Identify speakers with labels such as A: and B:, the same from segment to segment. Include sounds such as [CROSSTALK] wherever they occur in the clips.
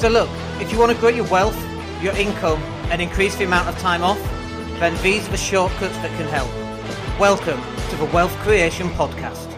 A: So look, if you want to grow your wealth, your income, and increase the amount of time off, then these are the shortcuts that can help. Welcome to the Wealth Creation Podcast.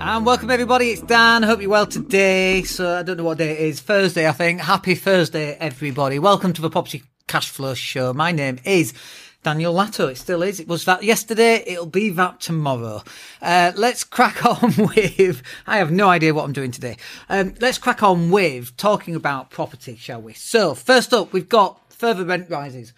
A: And welcome everybody, it's Dan. Hope you're well today. So I don't know what day it is. Thursday, I think. Happy Thursday, everybody. Welcome to the Property Cash Flow Show. My name is Daniel Latto. It still is. It was that yesterday. It'll be that tomorrow. Uh, let's crack [LAUGHS] on with, I have no idea what I'm doing today. Um, let's crack on with talking about property, shall we? So first up, we've got further rent rises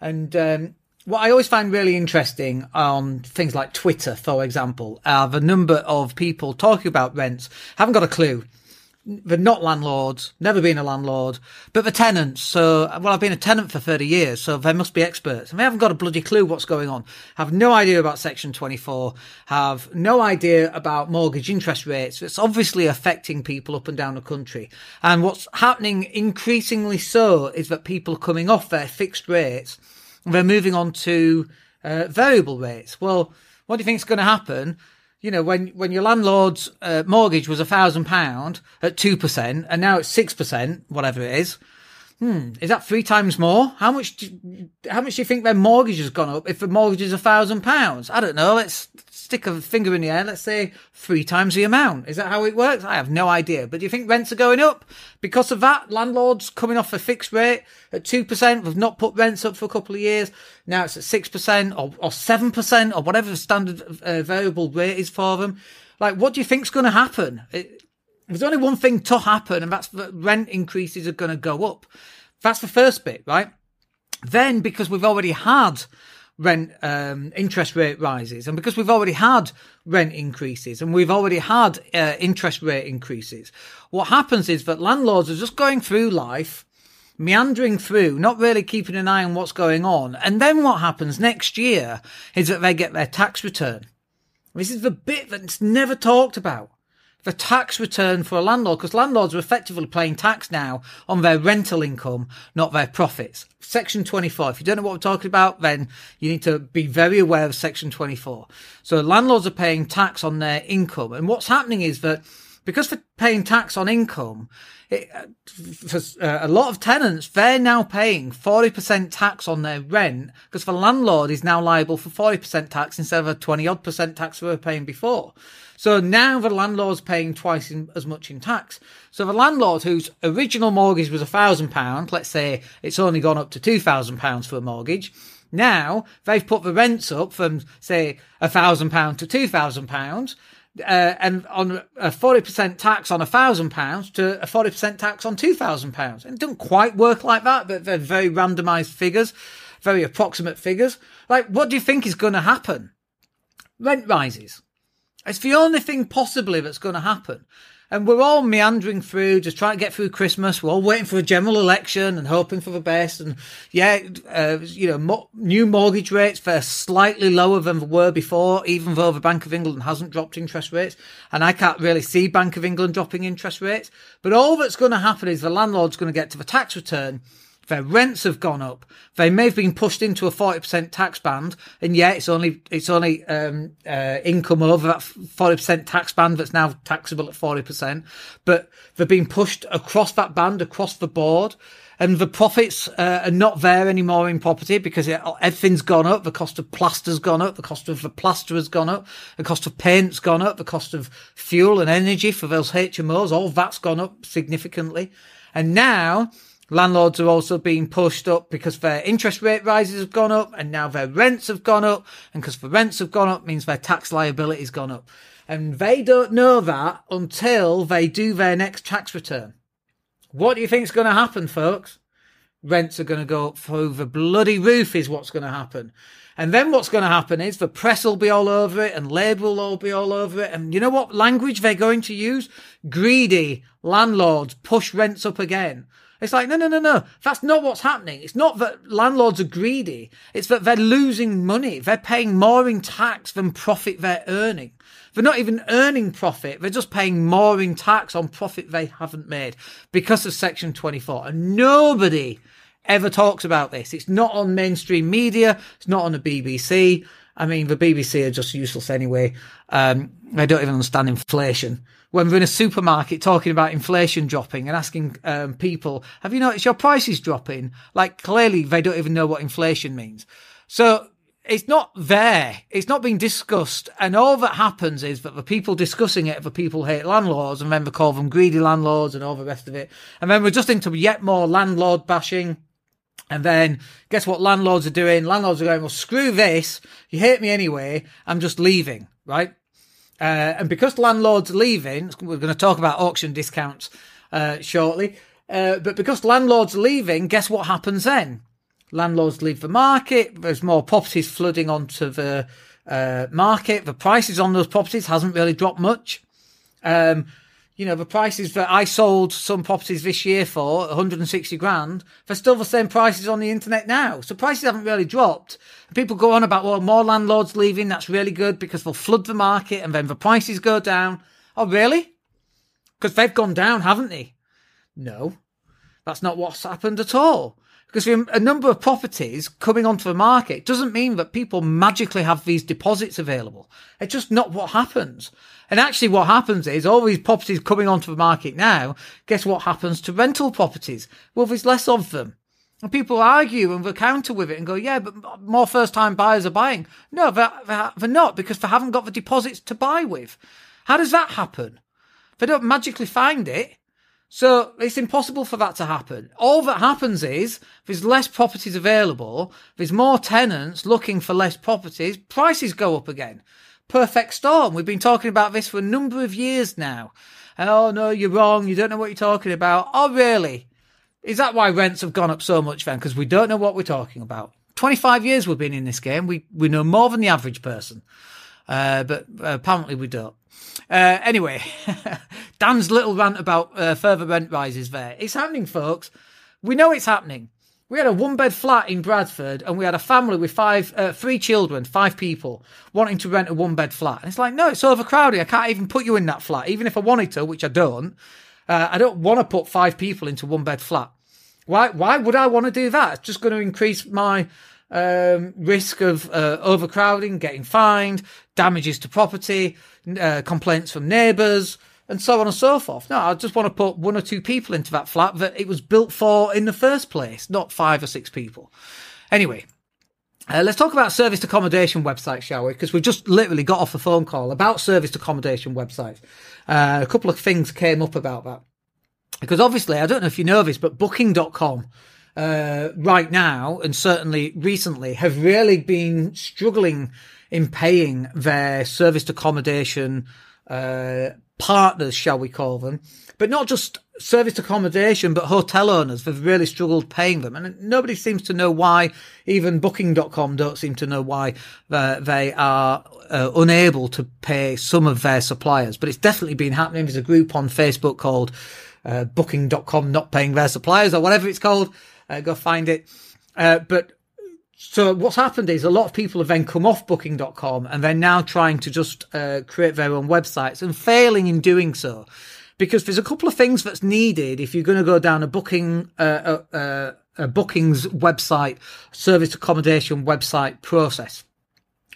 A: and, um, what I always find really interesting on things like Twitter, for example, are the number of people talking about rents, haven't got a clue they're not landlords, never been a landlord, but the tenants. So, well, I've been a tenant for 30 years, so they must be experts. And they haven't got a bloody clue what's going on. Have no idea about Section 24, have no idea about mortgage interest rates. It's obviously affecting people up and down the country. And what's happening increasingly so is that people are coming off their fixed rates, they're moving on to uh, variable rates. Well, what do you think is going to happen? You know, when, when your landlord's uh, mortgage was a thousand pound at 2% and now it's 6%, whatever it is, hmm, is that three times more? How much, do, how much do you think their mortgage has gone up if the mortgage is a thousand pounds? I don't know. Let's stick a finger in the air. Let's say three times the amount. Is that how it works? I have no idea. But do you think rents are going up because of that? Landlords coming off a fixed rate at 2%. We've not put rents up for a couple of years. Now it's at 6% or, or 7% or whatever the standard uh, variable rate is for them. Like, what do you think's going to happen? It, there's only one thing to happen, and that's that rent increases are going to go up. That's the first bit, right? Then, because we've already had rent um, interest rate rises, and because we've already had rent increases and we've already had uh, interest rate increases, what happens is that landlords are just going through life, meandering through, not really keeping an eye on what's going on. And then what happens next year is that they get their tax return. This is the bit that's never talked about the tax return for a landlord because landlords are effectively paying tax now on their rental income, not their profits. Section 24. If you don't know what we're talking about, then you need to be very aware of Section 24. So landlords are paying tax on their income. And what's happening is that because for paying tax on income, it, uh, for uh, a lot of tenants, they're now paying 40% tax on their rent because the landlord is now liable for 40% tax instead of a 20 odd percent tax they were paying before. So now the landlord's paying twice in, as much in tax. So the landlord whose original mortgage was a thousand pound, let's say it's only gone up to two thousand pounds for a mortgage. Now they've put the rents up from say a thousand pound to two thousand pounds. Uh, and on a 40% tax on a thousand pounds to a 40% tax on two thousand pounds. It doesn't quite work like that, but they're very randomized figures, very approximate figures. Like, what do you think is going to happen? Rent rises. It's the only thing possibly that's going to happen. And we're all meandering through, just trying to get through Christmas. We're all waiting for a general election and hoping for the best. And yeah, uh, you know, mo- new mortgage rates, they're slightly lower than they were before, even though the Bank of England hasn't dropped interest rates. And I can't really see Bank of England dropping interest rates. But all that's going to happen is the landlord's going to get to the tax return their rents have gone up. They may have been pushed into a 40% tax band. And yet it's only, it's only, um, uh, income over that 40% tax band that's now taxable at 40%. But they've been pushed across that band, across the board. And the profits uh, are not there anymore in property because it, everything's gone up. The cost of plaster's gone up. The cost of the plaster has gone up. The cost of paint's gone up. The cost of fuel and energy for those HMOs, all that's gone up significantly. And now Landlords are also being pushed up because their interest rate rises have gone up and now their rents have gone up. And because the rents have gone up means their tax liability has gone up. And they don't know that until they do their next tax return. What do you think is going to happen, folks? Rents are going to go up through the bloody roof is what's going to happen. And then what's going to happen is the press will be all over it and Labour will all be all over it. And you know what language they're going to use? Greedy landlords push rents up again. It's like, no, no, no, no. That's not what's happening. It's not that landlords are greedy. It's that they're losing money. They're paying more in tax than profit they're earning. They're not even earning profit. They're just paying more in tax on profit they haven't made because of Section 24. And nobody ever talks about this. It's not on mainstream media. It's not on the BBC. I mean, the BBC are just useless anyway. Um, they don't even understand inflation. When we're in a supermarket talking about inflation dropping and asking um, people, have you noticed your prices dropping? Like clearly they don't even know what inflation means. So it's not there. It's not being discussed. And all that happens is that the people discussing it, the people hate landlords and then they call them greedy landlords and all the rest of it. And then we're just into yet more landlord bashing. And then guess what landlords are doing? Landlords are going, well, screw this. You hate me anyway. I'm just leaving, right? Uh, and because landlords leaving, we're going to talk about auction discounts, uh, shortly. Uh, but because landlords leaving, guess what happens then? landlords leave the market. There's more properties flooding onto the uh, market. The prices on those properties hasn't really dropped much. Um, you know, the prices that I sold some properties this year for 160 grand, they're still the same prices on the internet now. So prices haven't really dropped. People go on about, well, more landlords leaving. That's really good because they'll flood the market and then the prices go down. Oh, really? Because they've gone down, haven't they? No, that's not what's happened at all. Because a number of properties coming onto the market doesn't mean that people magically have these deposits available. It's just not what happens. And actually what happens is all these properties coming onto the market now, guess what happens to rental properties? Well, there's less of them. And people argue and they counter with it and go, yeah, but more first time buyers are buying. No, they're, they're not because they haven't got the deposits to buy with. How does that happen? They don't magically find it. So it's impossible for that to happen. All that happens is there's less properties available, there's more tenants looking for less properties, prices go up again. Perfect storm. We've been talking about this for a number of years now. And oh no, you're wrong, you don't know what you're talking about. Oh really? Is that why rents have gone up so much then? Because we don't know what we're talking about. 25 years we've been in this game. We, we know more than the average person. Uh, but uh, apparently we don't. Uh, anyway, [LAUGHS] Dan's little rant about uh, further rent rises there. It's happening, folks. We know it's happening. We had a one bed flat in Bradford and we had a family with five, uh, three children, five people wanting to rent a one bed flat. And it's like, no, it's overcrowded. I can't even put you in that flat. Even if I wanted to, which I don't, uh, I don't want to put five people into one bed flat. Why, why would I want to do that? It's just going to increase my um, risk of uh, overcrowding, getting fined, damages to property, uh, complaints from neighbours, and so on and so forth. No, I just want to put one or two people into that flat that it was built for in the first place, not five or six people. Anyway, uh, let's talk about serviced accommodation websites, shall we? Because we've just literally got off a phone call about serviced accommodation websites. Uh, a couple of things came up about that. Because obviously, I don't know if you know this, but booking.com uh, right now, and certainly recently, have really been struggling in paying their serviced accommodation uh, partners, shall we call them, but not just serviced accommodation, but hotel owners. They've really struggled paying them, and nobody seems to know why. Even Booking.com don't seem to know why uh, they are uh, unable to pay some of their suppliers. But it's definitely been happening. There's a group on Facebook called uh, Booking.com not paying their suppliers or whatever it's called. Uh, go find it. Uh, but so what's happened is a lot of people have then come off booking.com and they're now trying to just uh, create their own websites and failing in doing so. Because there's a couple of things that's needed if you're going to go down a booking uh, uh, uh, a bookings website service accommodation website process.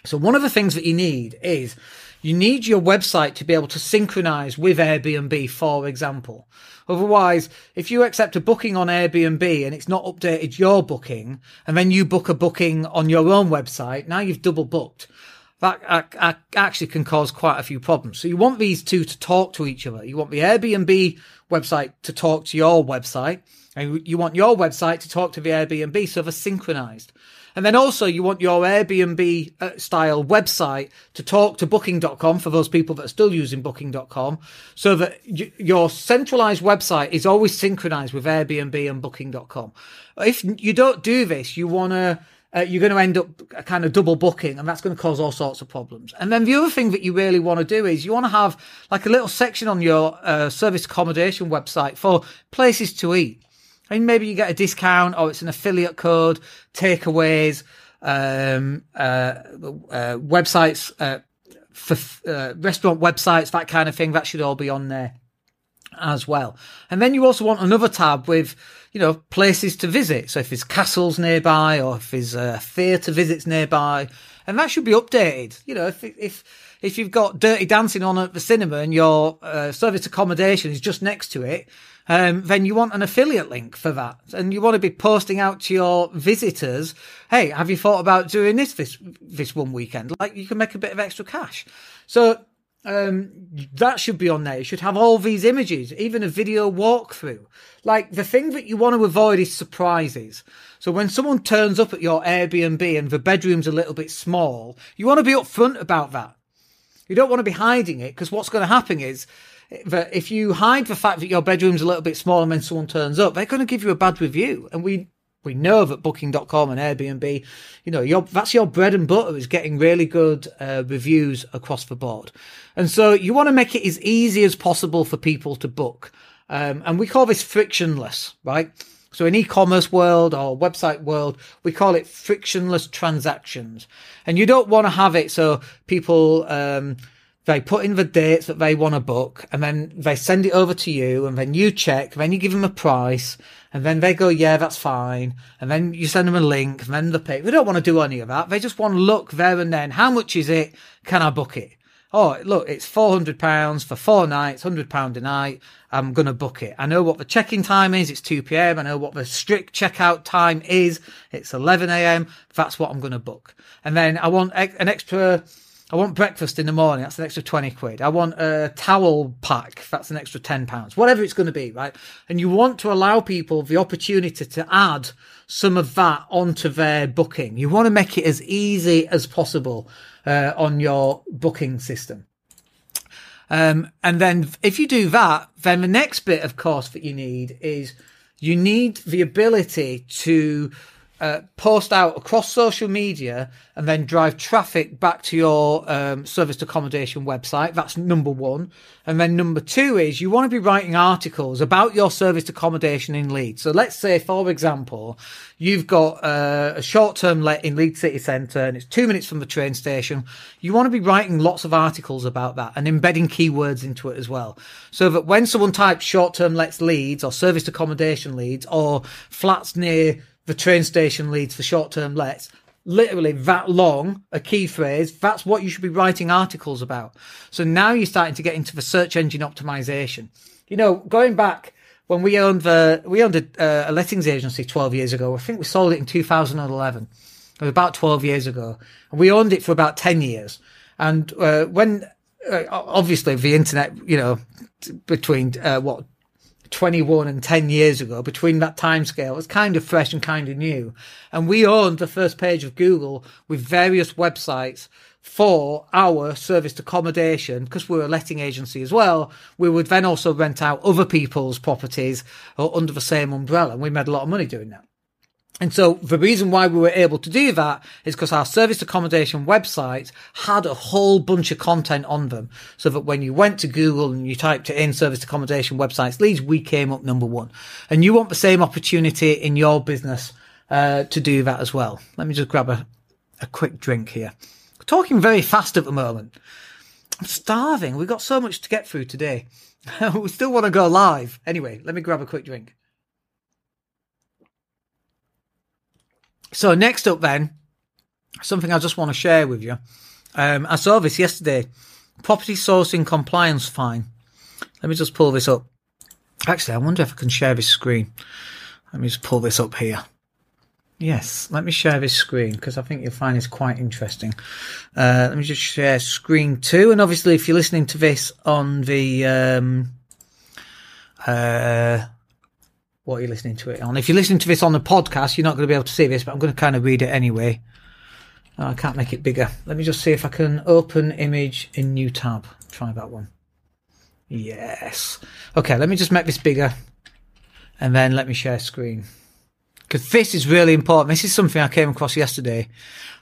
A: So one of the things that you need is you need your website to be able to synchronize with Airbnb, for example. Otherwise, if you accept a booking on Airbnb and it's not updated your booking, and then you book a booking on your own website, now you've double booked. That actually can cause quite a few problems. So you want these two to talk to each other. You want the Airbnb website to talk to your website, and you want your website to talk to the Airbnb so they're synchronized. And then also you want your Airbnb uh, style website to talk to booking.com for those people that are still using booking.com so that y- your centralized website is always synchronized with Airbnb and booking.com. If you don't do this, you want to uh, you're going to end up kind of double booking and that's going to cause all sorts of problems. And then the other thing that you really want to do is you want to have like a little section on your uh, service accommodation website for places to eat. Mean, maybe you get a discount or it's an affiliate code, takeaways, um, uh, uh, websites, uh, for uh, restaurant websites, that kind of thing. That should all be on there as well. And then you also want another tab with, you know, places to visit. So if there's castles nearby or if there's a theatre visits nearby, and that should be updated. You know, if, if, If you've got Dirty Dancing on at the cinema and your uh, service accommodation is just next to it, um, then you want an affiliate link for that. And you want to be posting out to your visitors, hey, have you thought about doing this this, this one weekend? Like you can make a bit of extra cash. So um, that should be on there. You should have all these images, even a video walkthrough. Like the thing that you want to avoid is surprises. So when someone turns up at your Airbnb and the bedroom's a little bit small, you want to be upfront about that. You don't want to be hiding it because what's going to happen is that if you hide the fact that your bedroom's a little bit small and when someone turns up, they're going to give you a bad review. And we, we know that booking.com and Airbnb, you know, your, that's your bread and butter is getting really good uh, reviews across the board. And so you want to make it as easy as possible for people to book. Um, and we call this frictionless, right? So in e-commerce world or website world, we call it frictionless transactions. And you don't want to have it so people, um, they put in the dates that they want to book and then they send it over to you and then you check, then you give them a price and then they go, yeah, that's fine. And then you send them a link and then they pay. They don't want to do any of that. They just want to look there and then. How much is it? Can I book it? Oh, look, it's £400 for four nights, £100 a night. I'm going to book it. I know what the check-in time is. It's 2 p.m. I know what the strict checkout time is. It's 11 a.m. That's what I'm going to book. And then I want an extra I want breakfast in the morning. That's an extra 20 quid. I want a towel pack. That's an extra 10 pounds. Whatever it's going to be, right? And you want to allow people the opportunity to add some of that onto their booking. You want to make it as easy as possible uh, on your booking system. Um, and then if you do that, then the next bit, of course, that you need is you need the ability to uh, post out across social media and then drive traffic back to your um, service accommodation website. That's number one. And then number two is you want to be writing articles about your service accommodation in Leeds. So let's say, for example, you've got uh, a short term let in Leeds City Centre and it's two minutes from the train station. You want to be writing lots of articles about that and embedding keywords into it as well. So that when someone types short term lets Leeds or service accommodation Leeds or flats near the train station Leeds for short term lets, literally that long, a key phrase, that's what you should be writing articles about. So now you're starting to get into the search engine optimization. You know, going back when we owned the, we owned a, uh, a lettings agency 12 years ago. I think we sold it in 2011. It was about 12 years ago. And we owned it for about 10 years. And, uh, when, uh, obviously the internet, you know, between, uh, what, 21 and 10 years ago, between that time scale, it's kind of fresh and kind of new. And we owned the first page of Google with various websites for our serviced accommodation because we're a letting agency as well. We would then also rent out other people's properties uh, under the same umbrella. And we made a lot of money doing that. And so the reason why we were able to do that is because our service accommodation websites had a whole bunch of content on them. So that when you went to Google and you typed it in service accommodation websites Leeds, we came up number one. And you want the same opportunity in your business, uh, to do that as well. Let me just grab a, a quick drink here. Talking very fast at the moment. I'm starving. We've got so much to get through today. [LAUGHS] we still want to go live. Anyway, let me grab a quick drink. So next up then, something I just want to share with you. Um, I saw this yesterday. Property sourcing compliance fine. Let me just pull this up. Actually, I wonder if I can share this screen. Let me just pull this up here. Yes, let me share this screen because I think you'll find this quite interesting. Uh, let me just share screen two. And obviously, if you're listening to this on the, um, uh, what you're listening to it on. If you're listening to this on the podcast, you're not going to be able to see this, but I'm going to kind of read it anyway. Oh, I can't make it bigger. Let me just see if I can open image in new tab. Try that one. Yes. Okay, let me just make this bigger and then let me share screen. Because this is really important. This is something I came across yesterday.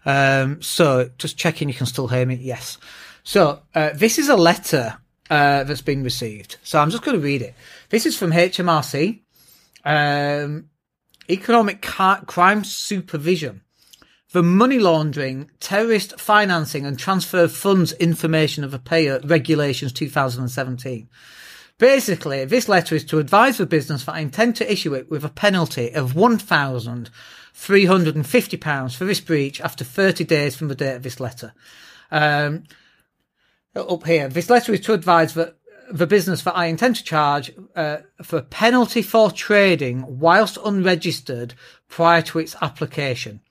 A: Um, so just checking you can still hear me. Yes. So uh, this is a letter uh, that's been received. So I'm just going to read it. This is from HMRC um, economic crime supervision for money laundering, terrorist financing and transfer of funds information of a payer regulations 2017. Basically, this letter is to advise the business that I intend to issue it with a penalty of £1,350 for this breach after 30 days from the date of this letter. Um, up here. This letter is to advise that the business that I intend to charge uh, for penalty for trading whilst unregistered prior to its application.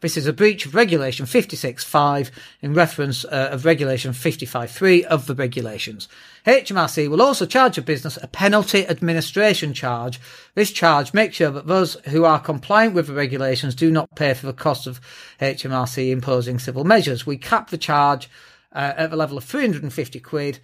A: This is a breach of Regulation 56.5 in reference uh, of Regulation 55.3 of the regulations. HMRC will also charge a business a penalty administration charge. This charge makes sure that those who are compliant with the regulations do not pay for the cost of HMRC imposing civil measures. We cap the charge uh, at the level of 350 quid.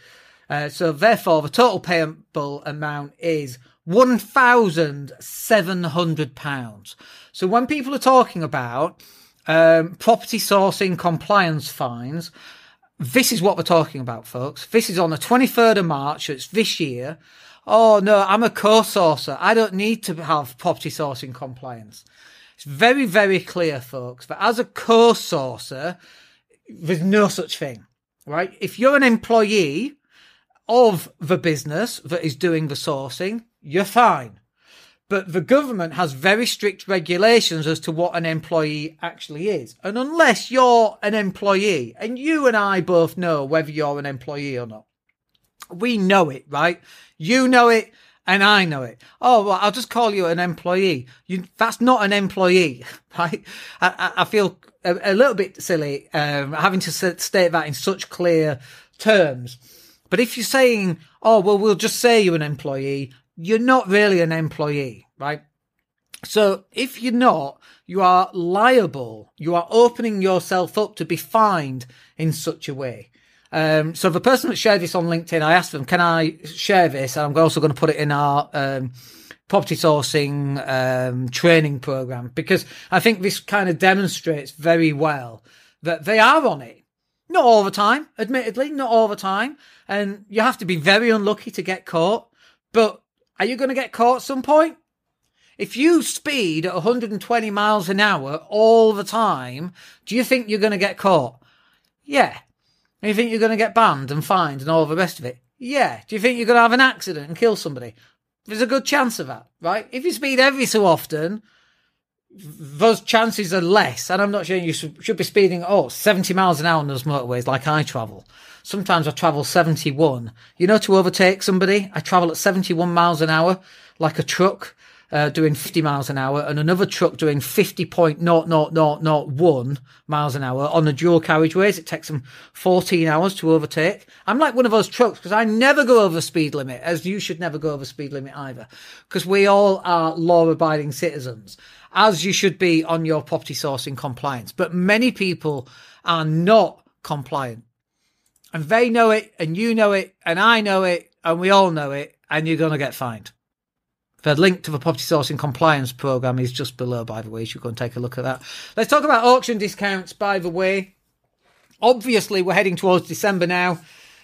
A: Uh, so therefore, the total payable amount is £1,700. So when people are talking about um, property sourcing compliance fines. This is what we're talking about, folks. This is on the 23rd of March. It's this year. Oh no, I'm a co-sourcer. I don't need to have property sourcing compliance. It's very, very clear, folks, that as a co-sourcer, there's no such thing, right? If you're an employee of the business that is doing the sourcing, you're fine. But the government has very strict regulations as to what an employee actually is. And unless you're an employee, and you and I both know whether you're an employee or not, we know it, right? You know it, and I know it. Oh, well, I'll just call you an employee. You, that's not an employee, [LAUGHS] right? I, I feel a, a, little bit silly um, having to state that in such clear terms. But if you're saying, oh, well, we'll just say you're an employee, you're not really an employee, right? So if you're not, you are liable. You are opening yourself up to be fined in such a way. Um, so the person that shared this on LinkedIn, I asked them, can I share this? And I'm also going to put it in our, um, property sourcing, um, training program because I think this kind of demonstrates very well that they are on it. Not all the time, admittedly, not all the time. And you have to be very unlucky to get caught, but are you going to get caught at some point? If you speed at 120 miles an hour all the time, do you think you're going to get caught? Yeah. Do you think you're going to get banned and fined and all the rest of it? Yeah. Do you think you're going to have an accident and kill somebody? There's a good chance of that, right? If you speed every so often, those chances are less. And I'm not saying you should be speeding, oh, 70 miles an hour on those motorways like I travel. Sometimes I travel 71. You know, to overtake somebody, I travel at 71 miles an hour, like a truck. Uh, doing 50 miles an hour and another truck doing 50.00001 miles an hour on the dual carriageways. It takes them 14 hours to overtake. I'm like one of those trucks because I never go over speed limit, as you should never go over speed limit either, because we all are law abiding citizens, as you should be on your property sourcing compliance. But many people are not compliant and they know it, and you know it, and I know it, and we all know it, and you're going to get fined. The link to the property sourcing compliance program is just below, by the way. You should go and take a look at that. Let's talk about auction discounts, by the way. Obviously, we're heading towards December now,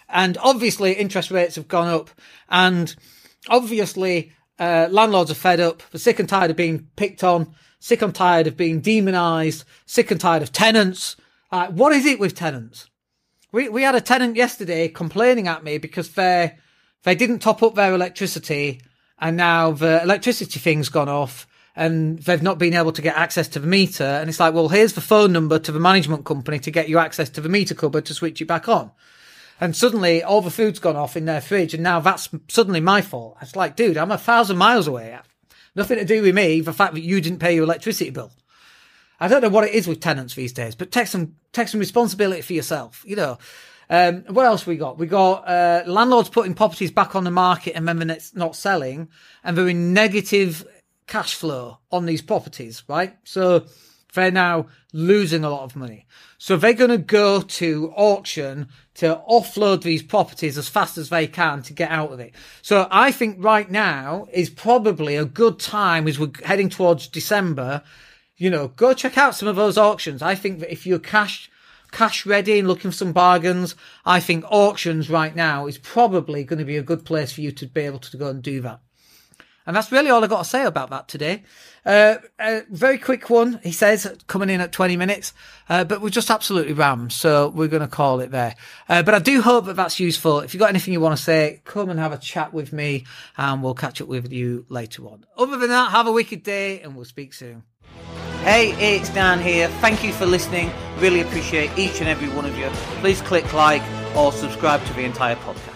A: and obviously, interest rates have gone up, and obviously, uh, landlords are fed up. They're sick and tired of being picked on, sick and tired of being demonised, sick and tired of tenants. Uh, what is it with tenants? We we had a tenant yesterday complaining at me because they they didn't top up their electricity and now the electricity thing's gone off and they've not been able to get access to the meter. And it's like, well, here's the phone number to the management company to get you access to the meter cupboard to switch it back on. And suddenly all the food's gone off in their fridge and now that's suddenly my fault. It's like, dude, I'm a thousand miles away. Nothing to do with me, the fact that you didn't pay your electricity bill. I don't know what it is with tenants these days, but take some take some responsibility for yourself. You know. Um, what else we got? We got uh, landlords putting properties back on the market and then it's not selling, and they're in negative cash flow on these properties, right? So they're now losing a lot of money. So they're going to go to auction to offload these properties as fast as they can to get out of it. So I think right now is probably a good time as we're heading towards December you know, go check out some of those auctions. I think that if you're cash cash ready and looking for some bargains, I think auctions right now is probably going to be a good place for you to be able to go and do that. And that's really all I've got to say about that today. Uh, a very quick one, he says, coming in at 20 minutes, uh, but we're just absolutely rammed, so we're going to call it there. Uh, but I do hope that that's useful. If you've got anything you want to say, come and have a chat with me, and we'll catch up with you later on. Other than that, have a wicked day, and we'll speak soon. Hey, it's Dan here. Thank you for listening. Really appreciate each and every one of you. Please click like, or subscribe to the entire podcast.